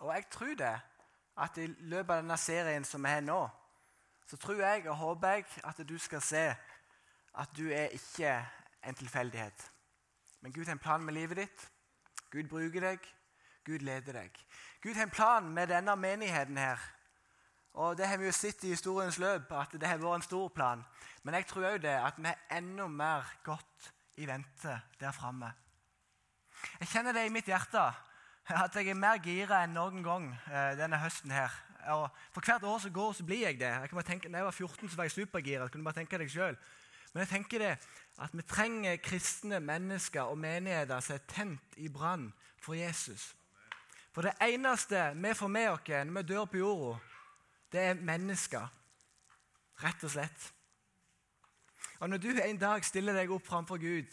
Og jeg tror det, at i løpet av denne serien som vi har nå, så tror jeg og håper jeg at du skal se at du er ikke en tilfeldighet. Men Gud har en plan med livet ditt. Gud bruker deg. Gud leder deg. Gud har en plan med denne menigheten her. Og Det har vi jo sett i historiens løp, at det har vært en stor plan. Men jeg tror òg at vi er enda mer godt i vente der framme. Jeg kjenner det i mitt hjerte at jeg er mer gira enn noen gang eh, denne høsten. her. Og For hvert år som går, så blir jeg det. Jeg kan bare tenke, når jeg var 14, så var jeg supergira. Kunne bare tenke deg selv. Men jeg tenker det, at vi trenger kristne mennesker og menigheter som er tent i brann for Jesus. For det eneste vi får med oss når vi dør på jorda, det er mennesker. Rett og slett. Og Når du en dag stiller deg opp framfor Gud,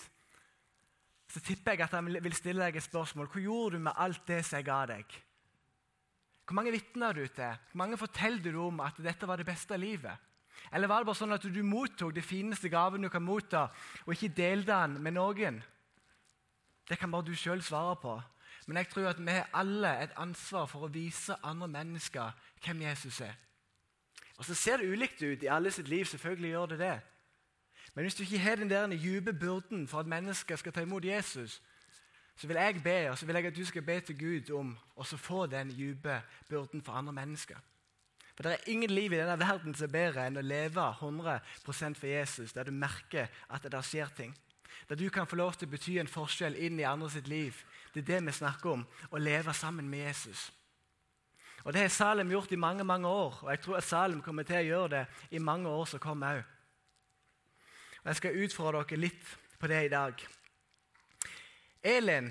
så tipper jeg at han vil stille deg et spørsmål. Hva gjorde du med alt det som jeg ga deg? Hvor mange vitner du til? Hvor mange forteller du om at dette var det beste av livet? Eller var det bare sånn at du mottok det fineste gaven du kan motta, og ikke delte den med noen? Det kan bare du sjøl svare på. Men jeg tror at vi har alle et ansvar for å vise andre mennesker hvem Jesus er. Og Så ser det ulikt ut i alle sitt liv. selvfølgelig gjør det det. Men hvis du ikke har den der dype byrden for at mennesker skal ta imot Jesus, så vil jeg be og så vil jeg at du skal be til Gud om å få den dype byrden for andre mennesker. For Det er ingen liv i denne verden som er bedre enn å leve 100% for Jesus, der du merker at det der skjer ting. Der du kan få lov til å bety en forskjell inn i andre sitt liv. Det er det vi snakker om, å leve sammen med Jesus. Og Det har Salem gjort i mange mange år, og jeg tror at Salem kommer til å gjøre det i mange år som kommer òg. Jeg skal utfordre dere litt på det i dag. Elin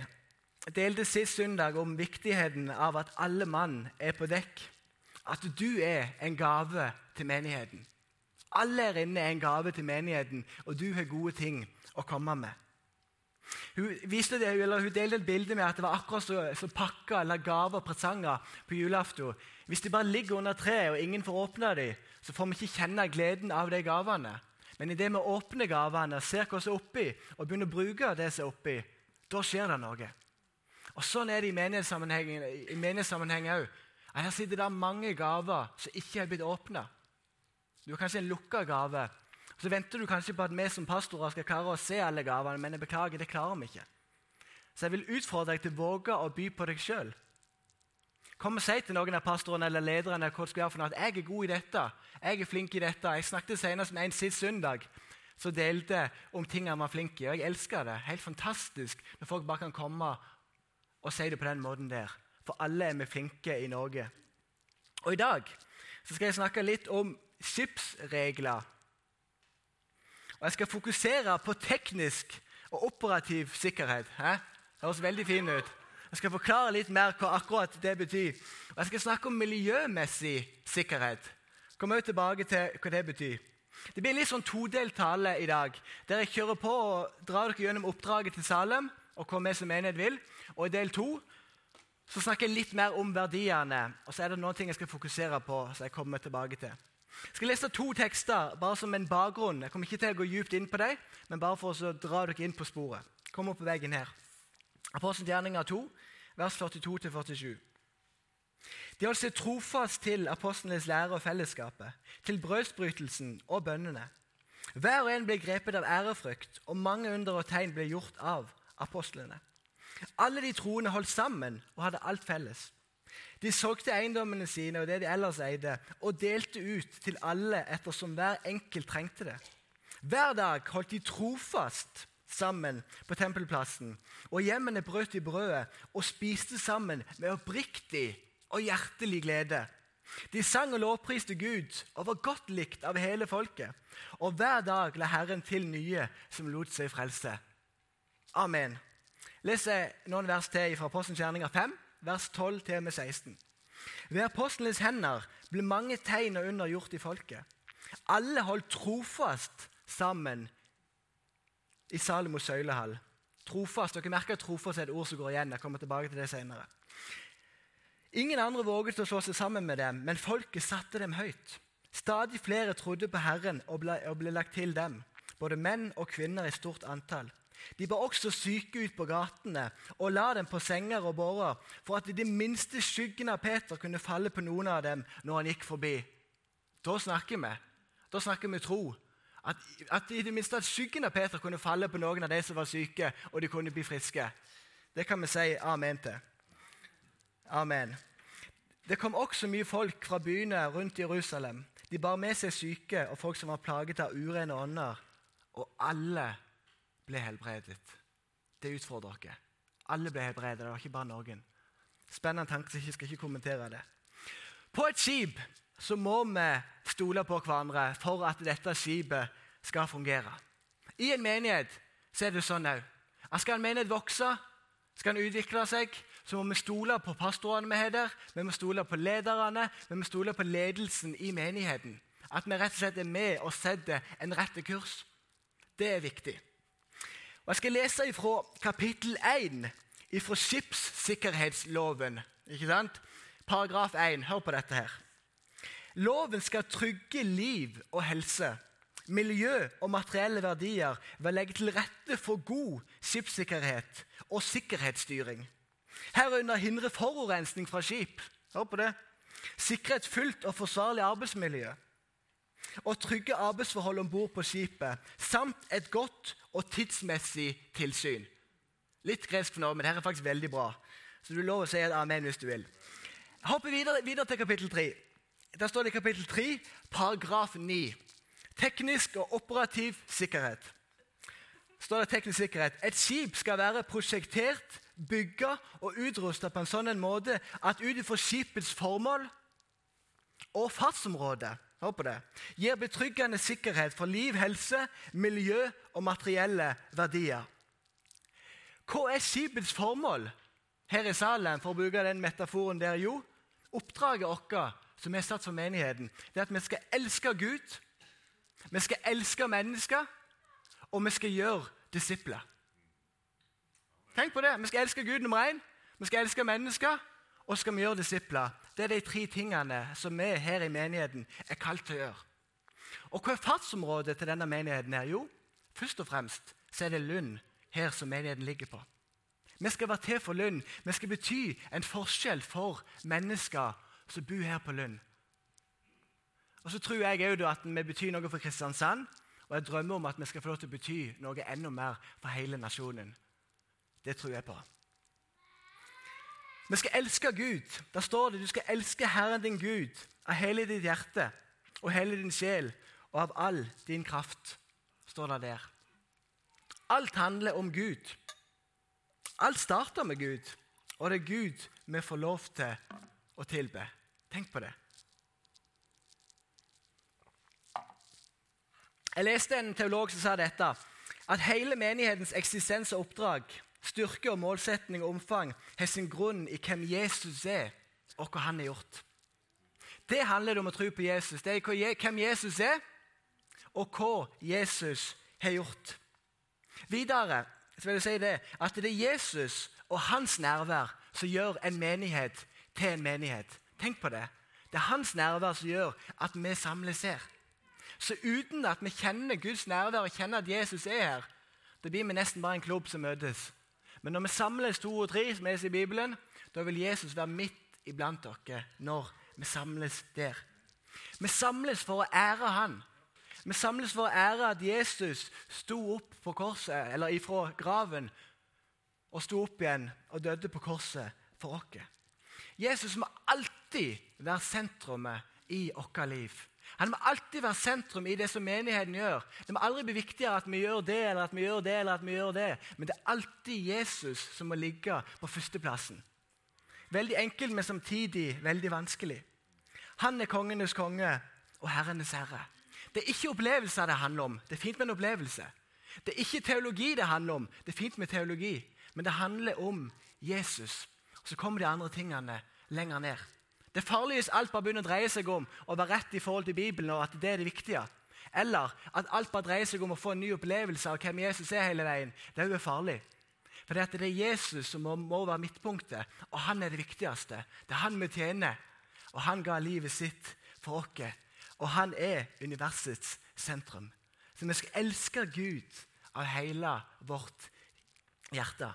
delte sist søndag om viktigheten av at alle mann er på dekk. At du er en gave til menigheten. Alle her inne er en gave til menigheten, og du har gode ting å komme med. Hun, det, hun delte et bilde med at det var akkurat så pakker eller gaver og presanger på julaften. Hvis de bare ligger under treet og ingen får åpne dem, så får vi ikke kjenne gleden av de gavene. Men idet vi åpner gavene, ser hva som er oppi, og begynner å bruke det som er oppi, da skjer det noe. Og Sånn er det i menighetssammenheng òg. Her sitter det mange gaver som ikke er blitt åpna. Du har kanskje en lukka gave. Så venter du kanskje på at vi som pastorer skal klare å se alle gavene, men jeg beklager, det klarer vi ikke. Så jeg vil utfordre deg til å våge å by på deg sjøl. Kom og si til noen av pastorene eller lederne hva skal gjøre for noe, at jeg er god i dette. Jeg er flink i dette. Jeg snakket senest med en sist søndag som delte om ting han var flink i. Og jeg elsker det. Helt fantastisk når folk bare kan komme og si det på den måten der. For alle er vi flinke i Norge. Og I dag så skal jeg snakke litt om skipsregler. Og Jeg skal fokusere på teknisk og operativ sikkerhet. Hæ? Det høres veldig fint ut. Jeg skal forklare litt mer hva akkurat det betyr. Og Jeg skal snakke om miljømessig sikkerhet. Kommer også tilbake til hva det betyr. Det blir litt sånn todelt tale i dag, der jeg kjører på og drar dere gjennom oppdraget til Salem og hva vi som menighet vil. Og i del to så snakker jeg litt mer om verdiene. Og så er det noen ting jeg skal fokusere på. så jeg kommer tilbake til. Jeg skal lese to tekster bare som en bakgrunn. Jeg kommer ikke til å gå djupt inn på dem, men bare for å dra dere inn på sporet. Kom opp på veggen her. Apostelens gjerninger 2, vers 42-47. De holdt seg trofast til apostlenes lære og fellesskapet, til brødsbrytelsen og bønnene. Hver og en ble grepet av ærefrykt, og mange under og tegn ble gjort av apostlene. Alle de troende holdt sammen og hadde alt felles. De solgte eiendommene sine og det de ellers eide, og delte ut til alle ettersom hver enkelt trengte det. Hver dag holdt de trofast sammen på tempelplassen, og hjemmene brøt i brødet og spiste sammen med oppriktig og hjertelig glede. De sang og lovpriste Gud og var godt likt av hele folket. Og hver dag la Herren til nye som lot seg frelse. Amen leser noen vers til fra Apostelens gjerninger 5, vers 12-16. Ved apostlenes hender ble mange tegn og under gjort i folket. Alle holdt trofast sammen i Salomos søylehall. Trofast, Dere merker at trofast er et ord som går igjen. Jeg kommer tilbake til det senere. Ingen andre våget å slå seg sammen med dem, men folket satte dem høyt. Stadig flere trodde på Herren og ble, og ble lagt til dem, både menn og kvinner i stort antall. De ba også syke ut på gatene og la dem på senger og bårer, for at de minste skyggen av Peter kunne falle på noen av dem når han gikk forbi. Da snakker vi. Da snakker vi tro. At, at i det minste at skyggen av Peter kunne falle på noen av de som var syke, og de kunne bli friske. Det kan vi si amen til. Amen. Det kom også mye folk fra byene rundt Jerusalem. De bar med seg syke og folk som var plaget av urene ånder, og alle ble helbredet. Det utfordrer dere. Alle ble helbredet, det var ikke bare noen. Spennende tanke, så jeg skal ikke kommentere det. På et skip så må vi stole på hverandre for at dette skipet skal fungere. I en menighet så er det sånn òg. Skal en menighet vokse, skal en utvikle seg, så må vi stole på pastorene vi har der, vi må stole på lederne, vi må stole på ledelsen i menigheten. At vi rett og slett er med og setter en rett kurs. Det er viktig. Og Jeg skal lese fra kapittel 1 fra skipssikkerhetsloven. Ikke sant? Paragraf 1. Hør på dette her. Loven skal trygge liv og helse, miljø og materielle verdier å legge til rette for god skipssikkerhet og sikkerhetsstyring. Herunder hindre forurensning fra skip. Hør på det. Sikre et fullt og forsvarlig arbeidsmiljø. Og trygge arbeidsforhold om bord på skipet, samt et godt og tidsmessig tilsyn. Litt gresk for nå, men dette er faktisk veldig bra. Så du lov å si et amen hvis du vil. Hopper videre, videre til kapittel 3. Der står det i kapittel 3, paragraf 9. Teknisk og operativ sikkerhet. Står det teknisk sikkerhet. Et skip skal være prosjektert bygga og utrusta på en sånn en måte at ut ifra skipets formål og fartsområde det, gir betryggende sikkerhet for liv, helse, miljø og materielle verdier. Hva er skipets formål her i salen, for å bruke den metaforen der? Jo, oppdraget vårt som er satt for menigheten, det er at vi skal elske Gud, vi skal elske mennesker, og vi skal gjøre disipler. Tenk på det. Vi skal elske Gud nummer én, vi skal elske mennesker, og skal vi gjøre disipler. Det er de tre tingene som vi her i menigheten er kalt til å gjøre. Og Hva er fartsområdet til denne menigheten? her? Jo, først og fremst så er det Lund her som menigheten ligger på. Vi skal være til for Lund. Vi skal bety en forskjell for mennesker som bor her på Lund. Og så tror jeg òg at vi betyr noe for Kristiansand. Og jeg drømmer om at vi skal få lov til å bety noe enda mer for hele nasjonen. Det tror jeg på. Vi skal elske Gud. Da står det du skal elske Herren din Gud av hele ditt hjerte og hele din sjel og av all din kraft. står det der. Alt handler om Gud. Alt starter med Gud, og det er Gud vi får lov til å tilbe. Tenk på det. Jeg leste en teolog som sa dette, at hele menighetens eksistens og oppdrag Styrke og målsetning og omfang har sin grunn i hvem Jesus er, og hva han har gjort. Det handler om å tro på Jesus. Det er hvem Jesus er, og hva Jesus har gjort. Videre vil jeg si det, at det er Jesus og hans nærvær som gjør en menighet til en menighet. Tenk på det. Det er hans nærvær som gjør at vi samles her. Så uten at vi kjenner Guds nærvær og kjenner at Jesus er her, da blir vi nesten bare en klubb som møtes. Men når vi samles to og tre, som er i Bibelen, da vil Jesus være midt iblant dere når vi samles der. Vi samles for å ære Han. Vi samles for å ære at Jesus sto opp på korset, eller ifra graven og sto opp igjen og døde på korset for oss. Jesus må alltid være sentrumet i vårt liv. Han må alltid være sentrum i det som menigheten gjør. Det må aldri bli viktigere at vi gjør det eller at vi gjør det. eller at vi gjør det. Men det er alltid Jesus som må ligge på førsteplassen. Veldig enkelt, men samtidig veldig vanskelig. Han er kongenes konge og herrenes herre. Det er ikke opplevelser det handler om. Det er fint med en opplevelse. Det er ikke teologi det handler om. Det er fint med teologi. Men det handler om Jesus. Så kommer de andre tingene lenger ned. Det farlig hvis alt bare begynner å dreie seg om å være rett i forhold til Bibelen, og at det er det viktige. Eller at alt bare dreier seg om å få en ny opplevelse av hvem Jesus er hele veien. Det er jo farlig. For det er Jesus som må være midtpunktet, og han er det viktigste. Det er han vi tjener, og han ga livet sitt for oss. Og han er universets sentrum. Så vi skal elske Gud av hele vårt hjerte.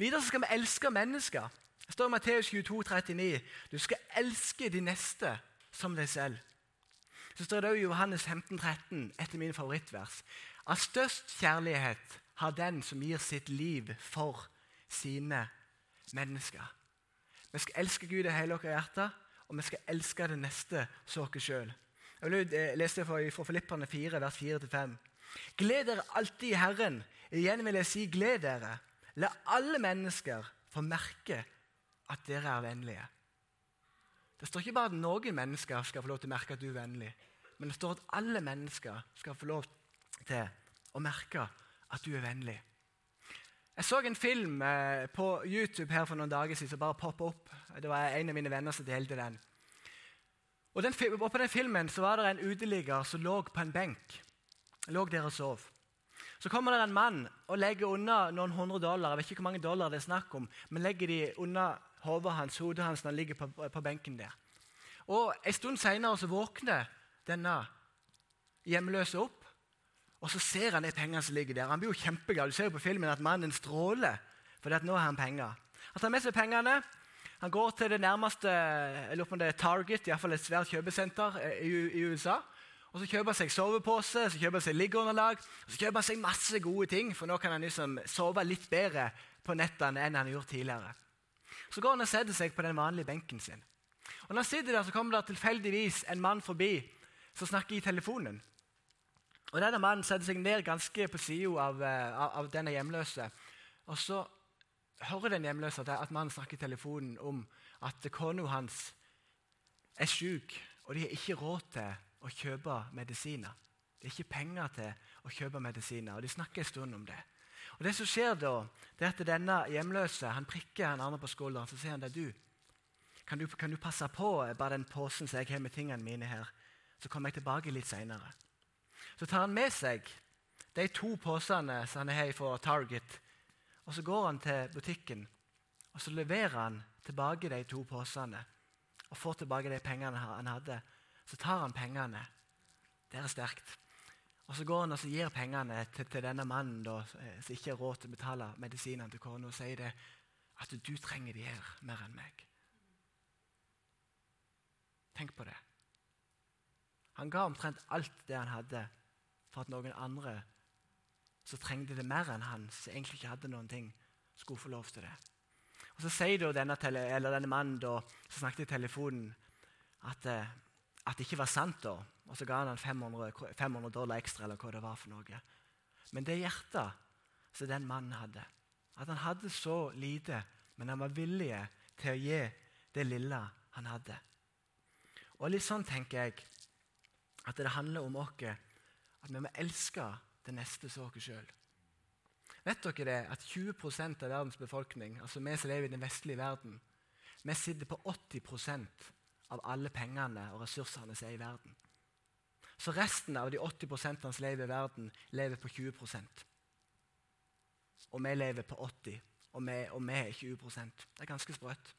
Videre skal vi elske mennesker. Det står i Matteus 22, 39. Du skal elske de neste som deg selv. Så står det i Johannes 15, 13, etter min favorittvers. Av størst kjærlighet har den som gir sitt liv for sine mennesker. Vi skal elske Gud i hele vårt hjerte, og vi skal elske det neste som oss sjøl. Jeg vil eh, lese fra, fra Filipperne 4, vers 4-5. Gled dere alltid i Herren. Igjen vil jeg si gled dere. La alle mennesker få merke at dere er vennlige. Det står ikke bare at noen mennesker skal få lov til å merke at du er vennlig, men det står at alle mennesker skal få lov til å merke at du er vennlig. Jeg så en film eh, på YouTube her for noen dager siden som bare poppa opp. Det var en av mine venner som delte den. Og, den, På den filmen så var det en uteligger som lå på en benk. Lå der og sov. Så kommer det en mann og legger unna noen hundre dollar. Jeg vet ikke hvor mange dollar det er snakk om, men legger de unna hodet hans, hodet hans når han ligger på, på benken der. Og En stund seinere våkner denne hjemløse opp, og så ser han de pengene som ligger der. Han blir jo kjempeglad. Du ser jo på filmen at mannen stråler, for nå har han penger. Han tar med seg pengene. Han går til det nærmeste jeg lurer på om det er Target, iallfall et svært kjøpesenter eh, i, i USA. Og Så kjøper han seg sovepose, så kjøper han seg liggeunderlag og så kjøper han seg masse gode ting, for nå kan han liksom sove litt bedre på nettene enn han gjorde tidligere. Så går han og setter seg på den vanlige benken sin. Og Når han sitter der, så kommer det tilfeldigvis en mann forbi som snakker i telefonen. Og Denne mannen setter seg ned ganske på sida av, eh, av, av, denne hjemløse. Og så hører den hjemløse at, at mannen snakker i telefonen om at kona hans er syk, og de har ikke råd til å kjøpe medisiner. Det er ikke penger til å kjøpe medisiner. og De snakker en stund om det. Og det som skjer da, det er at denne hjemløse han prikker han andre på skulderen så sier han det, du, kan du, kan du passe på bare den posen som jeg har med tingene mine her? Så kommer jeg tilbake litt seinere. Så tar han med seg de to posene som han har fra Target. Og Så går han til butikken og så leverer han tilbake de to posene. Og får tilbake de pengene han hadde. Så tar han pengene. Det er sterkt. Og Så går han og gir pengene til, til denne mannen da, eh, som ikke har råd til å betale medisinene til kona, og sier det, at du trenger de her mer enn meg. Tenk på det. Han ga omtrent alt det han hadde, for at noen andre som trengte det mer enn han, som egentlig ikke hadde noen ting, skulle få lov til det. Og Så sier denne, denne, mannen da, som snakket i telefonen, at, eh, at, det ikke var sant. da. Og Så ga han han 500, 500 dollar ekstra, eller hva det var for noe. Men det hjertet som den mannen hadde, at han hadde så lite, men han var villig til å gi det lille han hadde. Og litt sånn tenker jeg at det handler om oss at vi må elske det neste som oss sjøl. Vet dere det at 20% av verdens befolkning, altså vi som lever i den vestlige verden, vi sitter på 80 av alle pengene og ressursene som er i verden. Så resten av de 80% som lever i verden, lever på 20% Og vi lever på 80 og vi, og vi er 20 Det er ganske sprøtt.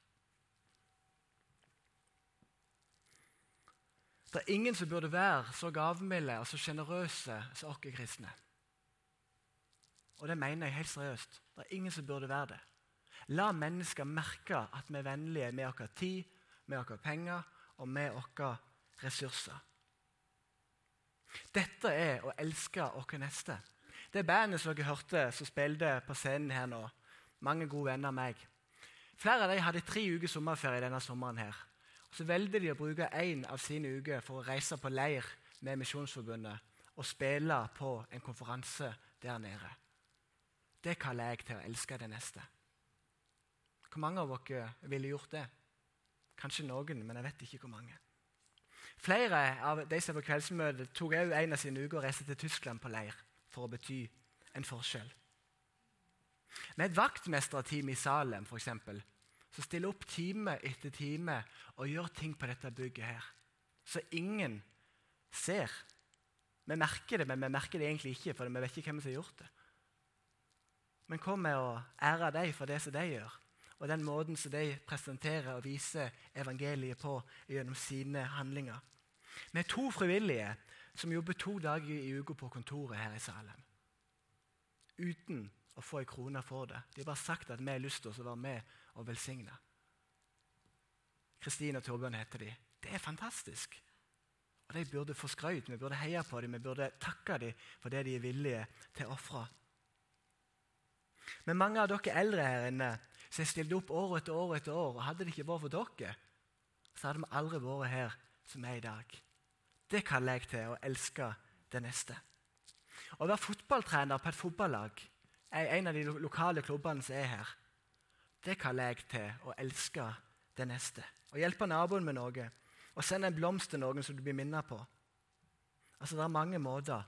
Det er ingen som burde være så gavmilde og så sjenerøse som oss kristne. Og det mener jeg helt seriøst. Det er ingen som burde være det. La mennesker merke at vi er vennlige med vår tid, med våre penger og med våre ressurser. Dette er å elske vår neste. Det bandet som dere hørte som spilte på scenen her nå, mange gode venner av meg. Flere av dem hadde tre uker sommerferie denne sommeren. her. Så valgte de å bruke én av sine uker for å reise på leir med Misjonsforbundet og spille på en konferanse der nede. Det kaller jeg til å elske det neste. Hvor mange av dere ville gjort det? Kanskje noen, men jeg vet ikke hvor mange. Flere av de som er på kveldsmøtet, tok òg en av sine uker og reiste til Tyskland på leir for å bety en forskjell. Med et vaktmesterteam i Salem for eksempel, som stiller opp time etter time og gjør ting på dette bygget her. Så ingen ser. Vi merker det, men vi merker det egentlig ikke, for vi vet ikke hvem som har gjort det. Men kom med å ære dem for det som de gjør, og den måten som de presenterer og viser evangeliet på gjennom sine handlinger. Vi er to frivillige som jobber to dager i uka på kontoret her i Salem. uten å få ei krone for det. De har bare sagt at vi har lyst til å være med og velsigne. Kristine og Torbjørn heter de. Det er fantastisk. Og De burde få skrøyt, vi burde heie på dem, vi burde takke dem for det de er villige til å ofre. Men mange av dere eldre her inne som jeg stilte opp år etter år etter år, og hadde det ikke vært for dere, så hadde vi aldri vært her som er i dag. Det kaller jeg til å elske det neste. Å være fotballtrener på et fotballag er en av de lokale klubbene som er her. Det kaller jeg til å elske det neste. Å hjelpe naboen med noe. Å sende en blomst til noen som du blir minnet på. Altså, Det er mange måter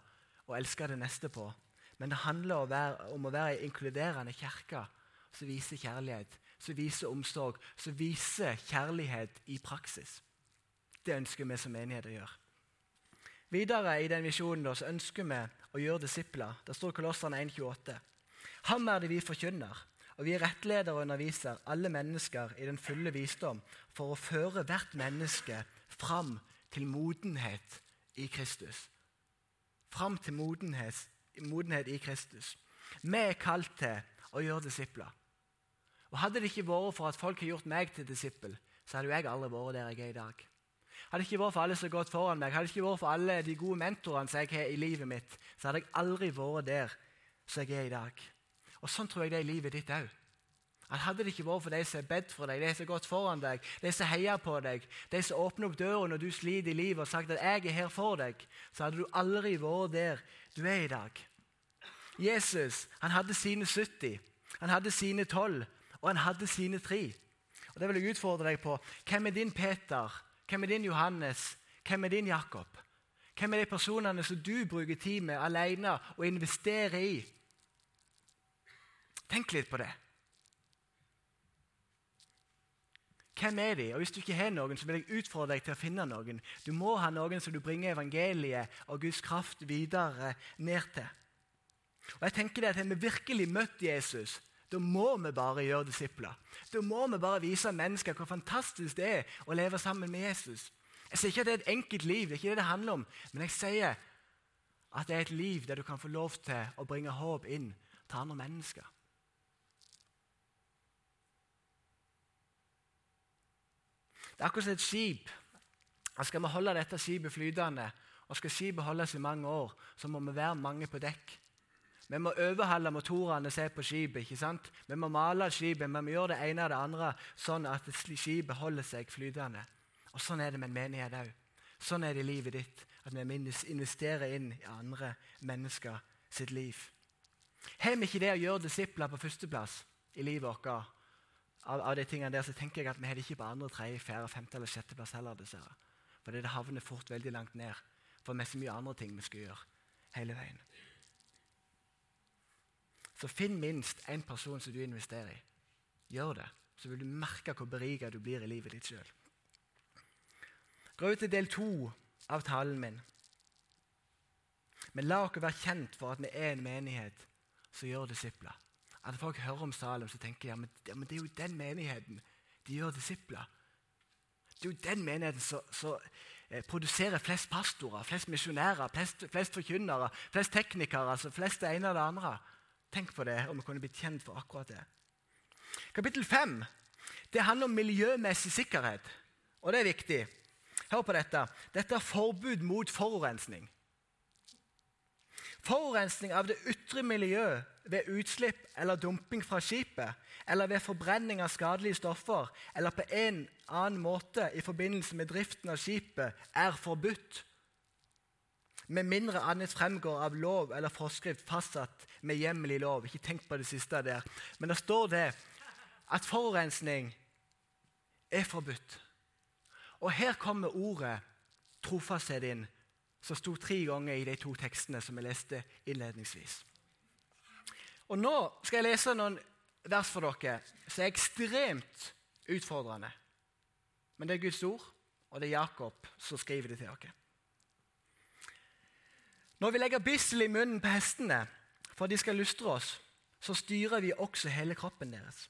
å elske det neste på. Men det handler om å være, om å være en inkluderende kirke som viser kjærlighet, som viser omsorg, som viser kjærlighet i praksis. Det ønsker vi som menighet å gjøre. Videre i den visjonen da, så ønsker vi å gjøre disipler. Det står i Kolosserne 1,28. Ham er det vi forkynner, og vi er rettleder og underviser alle mennesker i den fulle visdom for å føre hvert menneske fram til modenhet i Kristus. Fram til modenhet, modenhet i Kristus. Vi er kalt til å gjøre disipler. Og Hadde det ikke vært for at folk har gjort meg til disippel, så hadde jo jeg aldri vært der jeg er i dag. Hadde det ikke vært for alle som har gått foran meg, hadde det ikke vært for alle de gode mentorene som jeg har i livet mitt, så hadde jeg aldri vært der som jeg er i dag. Og Sånn tror jeg det er i livet ditt òg. Hadde det ikke vært for de som har bedt for deg, de som har gått foran deg, de som heier på deg, de som åpner opp døra når du sliter i livet og sagt at 'jeg er her for deg', så hadde du aldri vært der du er i dag. Jesus han hadde sine 70, han hadde sine 12, og han hadde sine tre. Og Det vil jeg utfordre deg på. Hvem er din Peter? Hvem er din Johannes? Hvem er din Jakob? Hvem er de personene som du bruker tid med alene og investerer i? Tenk litt på det. Hvem er de? Og Hvis du ikke har noen, så vil jeg utfordre deg til å finne noen. Du må ha noen som du bringer evangeliet og Guds kraft videre ned til. Og jeg tenker det at Har vi virkelig møtt Jesus, da må vi bare gjøre disipler. Da må vi bare vise mennesker hvor fantastisk det er å leve sammen med Jesus. Jeg sier ikke at det er et enkelt liv, det er ikke det det handler om. Men jeg sier at det er et liv der du kan få lov til å bringe håp inn til andre mennesker. Det er akkurat som et skip. Skal vi holde dette skipet flytende, og skal skipet holdes i mange år, så må vi være mange på dekk. Vi må overhalde motorene som er på skipet. ikke sant? Vi må male skipet, vi gjør det ene og det andre sånn at skipet holder seg flytende. Og Sånn er det med en menighet òg. Sånn er det i livet ditt. At vi investerer inn i andre mennesker sitt liv. Har vi ikke det å gjøre disipler på førsteplass i livet vårt, av, av, de tingene der, så tenker jeg at vi har det ikke på andre, tredje, fjerde, femte eller sjetteplass heller. dessverre. For det havner fort veldig langt ned. For vi har så mye andre ting vi skal gjøre hele veien. Så finn minst én person som du investerer i. Gjør det, så vil du merke hvor berika du blir i livet ditt sjøl. Gå til del to av talen min. Men la oss være kjent for at vi er en menighet som gjør disipler. At folk hører om Salem, så tenker de men, ja, men det er jo den menigheten de gjør disipler. Det er jo den menigheten som eh, produserer flest pastorer, flest misjonærer, flest, flest forkynnere, flest teknikere, altså flest det ene og det andre. Tenk på det, om vi kunne blitt kjent for akkurat det. Kapittel 5 det handler om miljømessig sikkerhet, og det er viktig. Hør på dette. Dette er forbud mot forurensning. Forurensning av det ytre miljøet ved utslipp eller dumping fra skipet, eller ved forbrenning av skadelige stoffer, eller på en annen måte i forbindelse med driften av skipet, er forbudt. Med mindre annet fremgår av lov eller forskrift fastsatt med hjemmel i lov. Ikke tenk på det siste der. Men det står det at forurensning er forbudt. Og her kommer ordet trofasthet inn, som sto tre ganger i de to tekstene som jeg leste innledningsvis. Og Nå skal jeg lese noen vers for dere som er ekstremt utfordrende. Men det er Guds ord, og det er Jakob som skriver det til dere. Når vi legger bissel i munnen på hestene for at de skal lystre oss, så styrer vi også hele kroppen deres.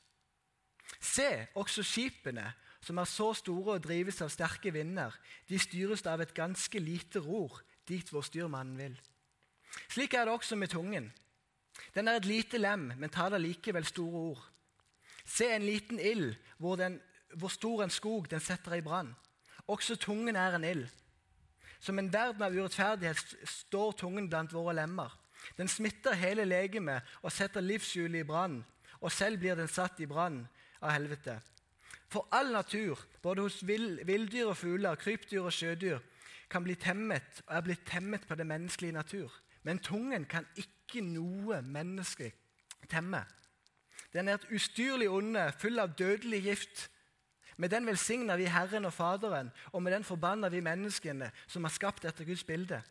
Se, også skipene, som er så store og drives av sterke vinder, de styres av et ganske lite ror dit hvor styrmannen vil. Slik er det også med tungen. Den er et lite lem, men taler likevel store ord. Se en liten ild, hvor, hvor stor en skog den setter i brann. Også tungen er en ild. Som en verden av urettferdighet står tungen blant våre lemmer. Den smitter hele legemet og setter livshjulet i brann, og selv blir den satt i brann av helvete. For all natur, både hos villdyr og fugler, krypdyr og sjødyr, kan bli temmet og er blitt temmet på den menneskelige natur. Men tungen kan ikke noe menneske temme. Den er et ustyrlig onde, full av dødelig gift. Med den velsigner vi Herren og Faderen, og med den forbanner vi menneskene som er skapt etter Guds bilde.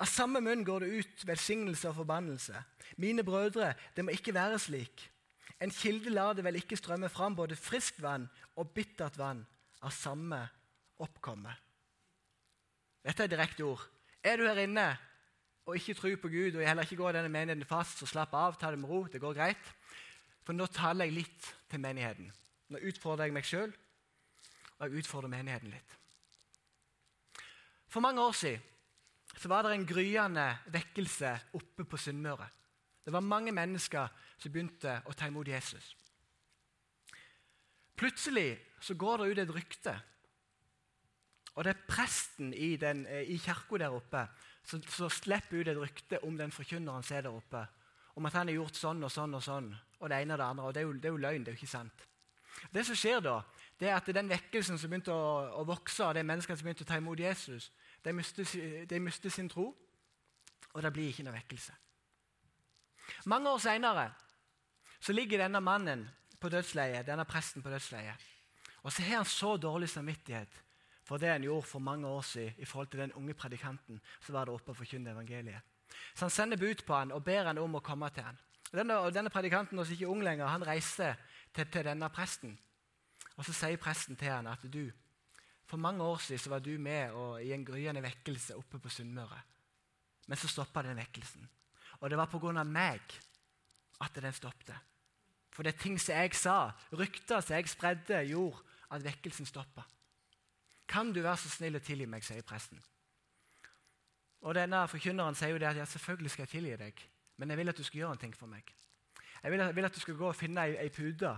Av samme munn går det ut velsignelse og forbannelse. Mine brødre, det må ikke være slik. En kilde lar det vel ikke strømme fram både friskt vann og bittert vann av samme oppkomme. Dette er direkte ord. Er du her inne og ikke tror på Gud, og heller ikke går denne menigheten fast, så slapp av, ta det med ro. Det går greit. For nå taler jeg litt til menigheten. Nå utfordrer jeg meg sjøl, og jeg utfordrer menigheten litt. For mange år siden så var det en gryende vekkelse oppe på Sunnmøre. Det var mange mennesker som begynte å ta imot Jesus. Plutselig så går det ut et rykte. Og det er presten i, den, eh, i kirka der oppe som, som slipper ut et rykte om den forkynneren som er der oppe. Om at han har gjort sånn og sånn og sånn. Og det ene og det andre. Og det er jo, det er jo løgn. det er jo ikke sant. Det som skjer da, det er at den vekkelsen som begynte å, å vokse, og de menneskene som begynte å ta imot Jesus, de mister, sin tro, og det blir ikke noe vekkelse. Mange år seinere ligger denne mannen på dødsleiet, denne presten på dødsleiet. Og så har han så dårlig samvittighet for det han gjorde for mange år siden i forhold til den unge predikanten som var der oppe og forkynte evangeliet. Så han sender bud på han og ber han om å komme til han. Og denne, denne predikanten som ikke ung lenger, han reiser til, til, denne presten. Og Så sier presten til han at du, for mange år siden så var du med i en gryende vekkelse oppe på Sunnmøre. Men så stoppa den vekkelsen. Og det var pga. meg at den stoppet. For det er ting som jeg sa, rykter som jeg spredde, gjorde at vekkelsen stoppa. Kan du være så snill å tilgi meg, sier presten. Og denne Forkynneren sier jo det at ja, selvfølgelig skal jeg tilgi deg, men jeg vil at du skal gjøre en ting for meg. Jeg vil, jeg vil at du skal gå og finne ei, ei pute.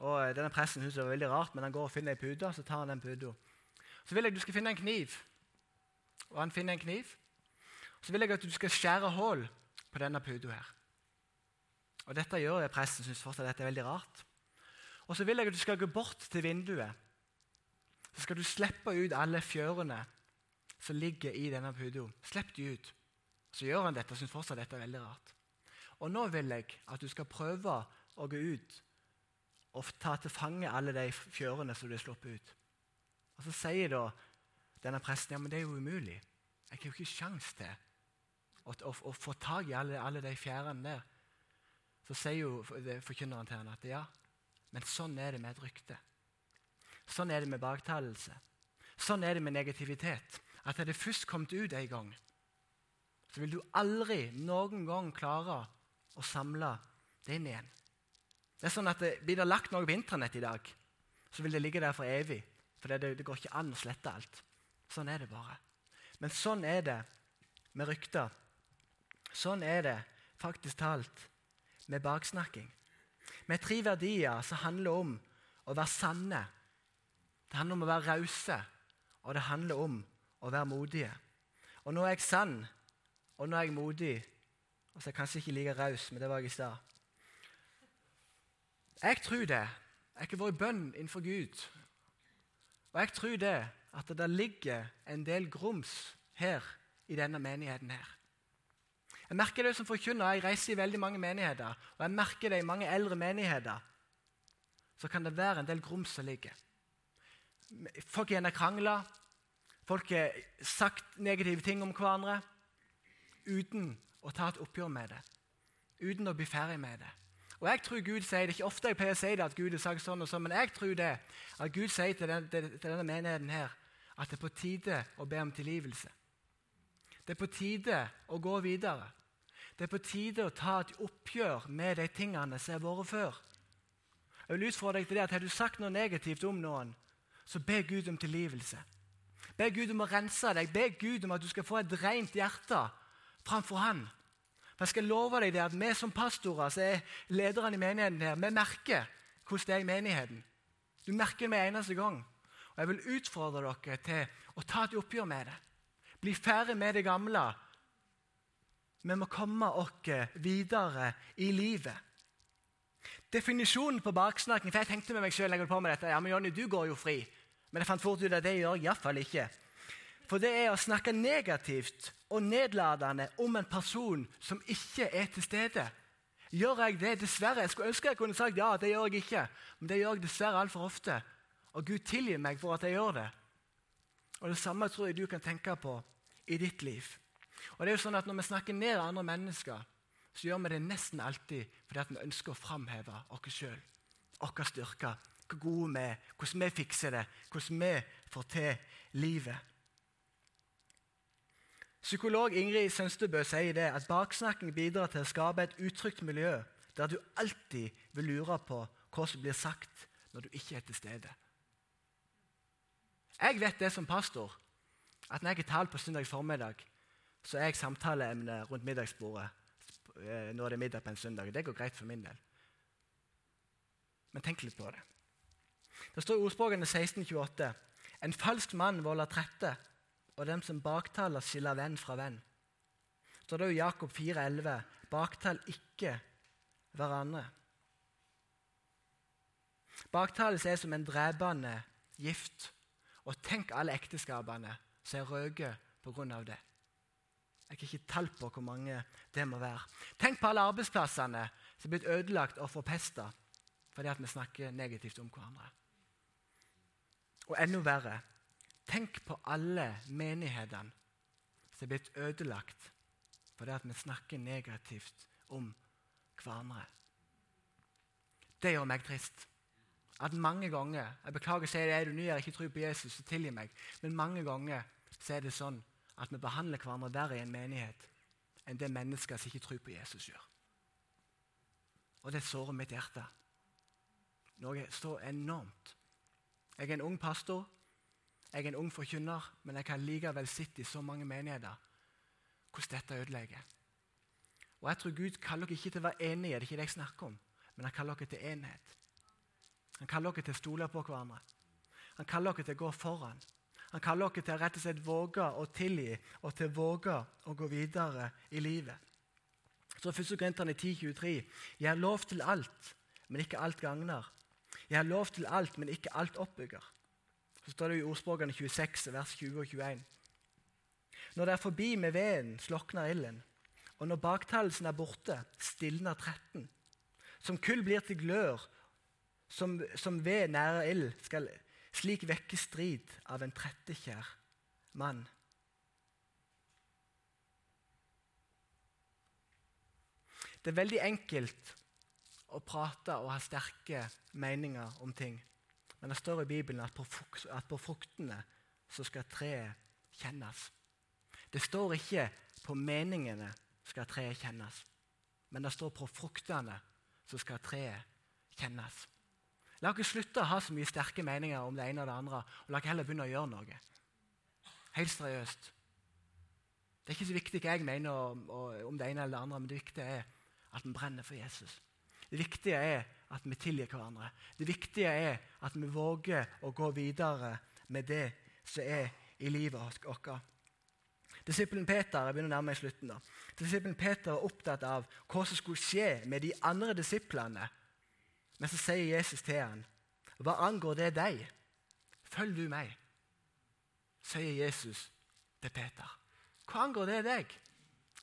Og eh, denne presten synes det var veldig rart, men han går og finner ei pute, så tar han den puta. Så vil jeg at du skal finne en kniv. Og han finner en kniv. Så vil jeg at du skal skjære hull på denne puta her. Og Dette gjør jeg, presten syns fortsatt dette er veldig rart. Og så vil jeg at du skal gå bort til vinduet. Så skal du slippe ut alle fjørene som ligger i denne puta. Slipp de ut. Så gjør han dette og syns fortsatt dette er veldig rart. Og nå vil jeg at du skal prøve å gå ut og ta til fange alle de fjørene som du har sluppet ut. Og Så sier da denne presten ja, men det er jo umulig. Jeg har jo ikke sjans til å, å, å, få tak i alle, alle de fjærene der så sier jo forkynneren til henne at ja, men sånn er det med et rykte. Sånn er det med baktalelse. Sånn er det med negativitet. At er det først kommet ut en gang, så vil du aldri noen gang klare å samle det inn igjen. Det er sånn at det, Blir det lagt noe på Internett i dag, så vil det ligge der for evig. For det, det går ikke an å slette alt. Sånn er det bare. Men sånn er det med rykter. Sånn er det faktisk talt med baksnakking. Med tre verdier som handler om å være sanne. Det handler om å være rause, og det handler om å være modige. Og nå er jeg sann, og nå er jeg modig. Og så er jeg kanskje ikke like raus, men det var jeg i stad. Jeg tror det. Jeg har vært i bønn innenfor Gud. Og jeg tror det at det ligger en del grums her i denne menigheten her. Jeg merker det som forkynner. Jeg reiser i veldig mange menigheter, og jeg merker det i mange eldre menigheter. Så kan det være en del grums som ligger. Folk har krangla. Folk har sagt negative ting om hverandre uten å ta et oppgjør med det. Uten å bli ferdig med det. Og jeg tror Gud sier det, er ikke ofte jeg pleier å si det, at Gud har sagt sånn og sånn, men jeg tror det, at Gud sier til, den, til denne menigheten her, at det er på tide å be om tilgivelse. Det er på tide å gå videre. Det er på tide å ta et oppgjør med de tingene som har vært før. Jeg vil utfordre deg til det at Har du sagt noe negativt om noen, så be Gud om tilgivelse. Be Gud om å rense deg. Be Gud om at du skal få et rent hjerte framfor Han. For jeg skal love deg det at Vi som pastorer så er lederne i menigheten her, vi merker hvordan det er i menigheten. Du merker det med eneste gang. Og Jeg vil utfordre dere til å ta et oppgjør med det. Bli ferdig med det gamle. Vi må komme oss videre i livet. Definisjonen på baksnakking for Jeg tenkte med meg selv, jeg på med dette, ja, men Jonny, du går jo fri. Men jeg fant fort ut at det gjør jeg iallfall ikke. For det er å snakke negativt og nedlatende om en person som ikke er til stede. Gjør jeg det? Dessverre. Jeg skulle ønske jeg kunne sagt ja, det gjør jeg ikke. Men det gjør jeg dessverre altfor ofte. Og Gud tilgir meg for at jeg gjør det. Og Det samme tror jeg du kan tenke på i ditt liv. Og det er jo sånn at Når vi snakker ned andre mennesker, så gjør vi det nesten alltid fordi at vi ønsker å framheve oss sjøl, våre styrker, hvor gode vi er, hvordan vi fikser det, hvordan vi får til livet. Psykolog Ingrid Sønstebø sier det at baksnakking bidrar til å skape et utrygt miljø der du alltid vil lure på hva som blir sagt når du ikke er til stede. Jeg vet det som pastor, at når jeg har talt på søndag formiddag, så er jeg samtaleemne rundt middagsbordet eh, når det er middag på en søndag. Det går greit for min del. Men tenk litt på det. Det står i ordspråkene 1628.: En falsk mann volder trette, og dem som baktaler, skiller venn fra venn. Så det er jo Jakob 4,11.: Baktal ikke hverandre. Baktalelse er som en drepende gift. Og tenk alle ekteskapene som er røket pga. det. Jeg har ikke tall på hvor mange det må være. Tenk på alle arbeidsplassene som er blitt ødelagt og forpesta fordi at vi snakker negativt om hverandre. Og enda verre tenk på alle menighetene som er blitt ødelagt fordi at vi snakker negativt om hverandre. Det gjør meg trist. At mange ganger Jeg beklager å si det, er du ny og ikke tror på Jesus, så tilgi meg. Men mange ganger så er det sånn at vi behandler hverandre verre i en menighet enn det mennesker som ikke tror på Jesus, gjør. Og det sårer mitt hjerte. Noe så enormt. Jeg er en ung pastor, jeg er en ung forkynner, men jeg kan likevel sitte i så mange menigheter hvordan dette ødelegger. Og Jeg tror Gud kaller dere ikke til å være enige, det er ikke det jeg snakker om, men han kaller dere til enhet. Han kaller dere til å stole på hverandre. Han kaller dere til å gå foran. Han kaller dere til å rett og slett våge å tilgi og til å våge å gå videre i livet. Så 1. Korinterne 10,23.: Jeg har lov til alt, men ikke alt gagner. Jeg har lov til alt, men ikke alt oppbygger. Så står det i ordspråkene 26, vers 20 og 21. Når det er forbi med veden, slokner ilden. Og når baktalelsen er borte, stilner tretten. Som kull blir til glør, som, som ved nære ild, skal slik vekke strid av en trettekjær mann. Det er veldig enkelt å prate og ha sterke meninger om ting. Men det står i Bibelen at på, at på fruktene så skal treet kjennes. Det står ikke på meningene skal treet kjennes, men det står på fruktene så skal treet kjennes. La oss slutte å ha så mye sterke meninger om det ene og det andre, og la oss heller begynne å gjøre noe. Helt seriøst. Det er ikke så viktig hva jeg mener om, om det ene eller det andre, men det viktige er at en brenner for Jesus. Det viktige er at vi tilgir hverandre. Det viktige er at vi våger å gå videre med det som er i livet vårt. Disippelen Peter jeg begynner å nærme meg slutten da. Disippelen Peter var opptatt av hva som skulle skje med de andre disiplene men så sier Jesus til ham, 'Hva angår det deg? Følg du meg.' sier Jesus til Peter. 'Hva angår det deg?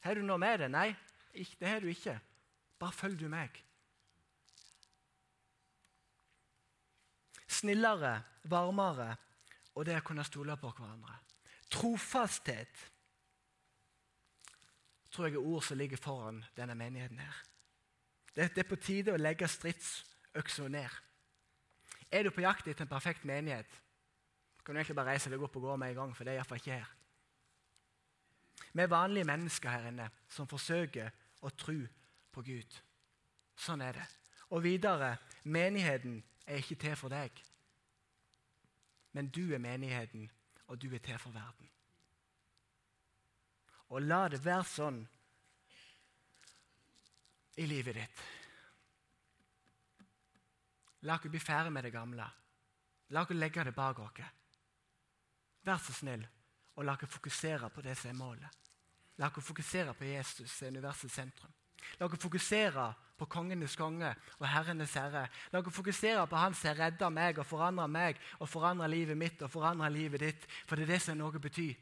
Har du noe med det?' Nei, det har du ikke. Bare følg du meg. Snillere, varmere og det å kunne stole på hverandre. Trofasthet tror jeg er ord som ligger foran denne menigheten. her. Det, det er på tide å legge stridsøksa ned. Er du på jakt etter en perfekt menighet, kan du egentlig bare reise deg opp og gå med en gang, for det er iallfall ikke her. Vi er vanlige mennesker her inne som forsøker å tro på Gud. Sånn er det. Og videre menigheten er ikke til for deg. Men du er menigheten, og du er til for verden. Og la det være sånn i livet ditt. La oss bli ferdig med det gamle. La oss legge det bak oss. Vær så snill og la oss fokusere på det som er målet. La oss fokusere på Jesus, universets sentrum. La oss fokusere på kongenes konge og herrenes herre. La oss fokusere på han som redder meg og forandrer meg og forandrer livet mitt og forandrer livet ditt. For det er det som noe betyr.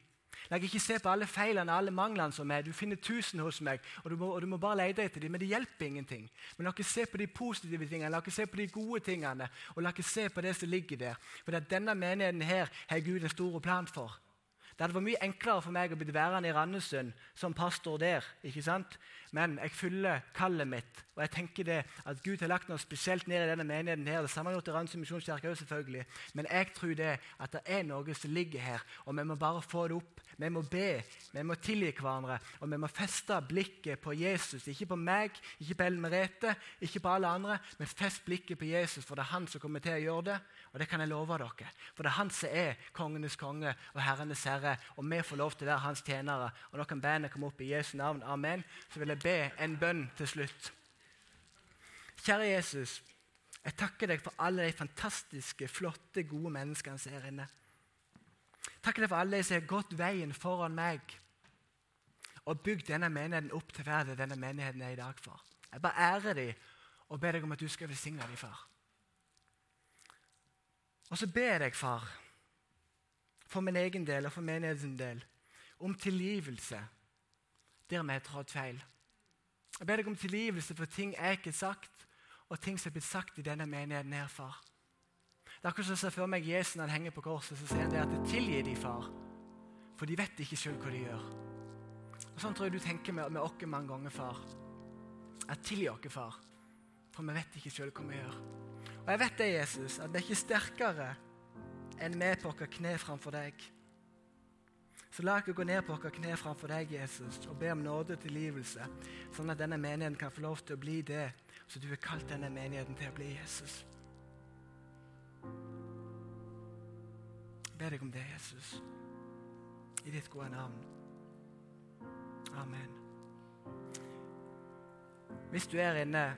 La ikke se på alle feilene alle manglene som er. Du finner tusen hos meg, og du må, og du må bare lete etter dem, men det hjelper ingenting. Men la ikke se på de positive tingene, la ikke se på de gode tingene, og la ikke se på det som ligger der. For denne menigheten her har Gud en stor plan for. Det hadde vært mye enklere for meg å bli værende i Randesund som pastor der. ikke sant? Men jeg fyller kallet mitt, og jeg tenker det at Gud har lagt noe spesielt ned i denne menigheten. her, Det samme har gjort i misjonskirke selvfølgelig. Men jeg tror det at det er noe som ligger her, og vi må bare få det opp. Vi må be, vi må tilgi hverandre, og vi må feste blikket på Jesus. Ikke på meg, ikke på Ellen Merete, ikke på alle andre, men fest blikket på Jesus, for det er han som kommer til å gjøre det. Og det kan jeg love dere. For det er han som er kongenes konge og herrenes herre. Og vi får lov til å være hans tjenere. Og nå kan bandet komme opp i Jesu navn. Amen. Så vil jeg be en bønn til slutt. Kjære Jesus. Jeg takker deg for alle de fantastiske, flotte, gode menneskene som er inne. Takker deg for alle de som har gått veien foran meg og bygd denne menigheten opp til verden denne menigheten er i dag for. Jeg bare ærer dem og ber deg om at du skal velsigne dem, far. Og så ber jeg, far, for min egen del og for menighetens del, om tilgivelse der vi har trådt feil. Jeg ber deg om tilgivelse for ting jeg ikke har sagt, og ting som er blitt sagt i denne menigheten her, far. Det er akkurat som jeg ser for meg Jesus når han henger på korset, så sier han det at tilgi de, far, for de vet ikke sjøl hva de gjør. Og Sånn tror jeg du tenker med, med oss mange ganger, far. At tilgi oss, far, for vi vet ikke sjøl hva vi gjør. Og jeg vet det, Jesus, at vi er ikke sterkere enn vi på våre kne framfor deg. Så la oss gå ned på våre kne framfor deg, Jesus, og be om nåde og tilgivelse, sånn at denne menigheten kan få lov til å bli det som du har kalt denne menigheten til å bli, Jesus. Jeg ber deg om det, Jesus, i ditt gode navn. Amen. Hvis du er inne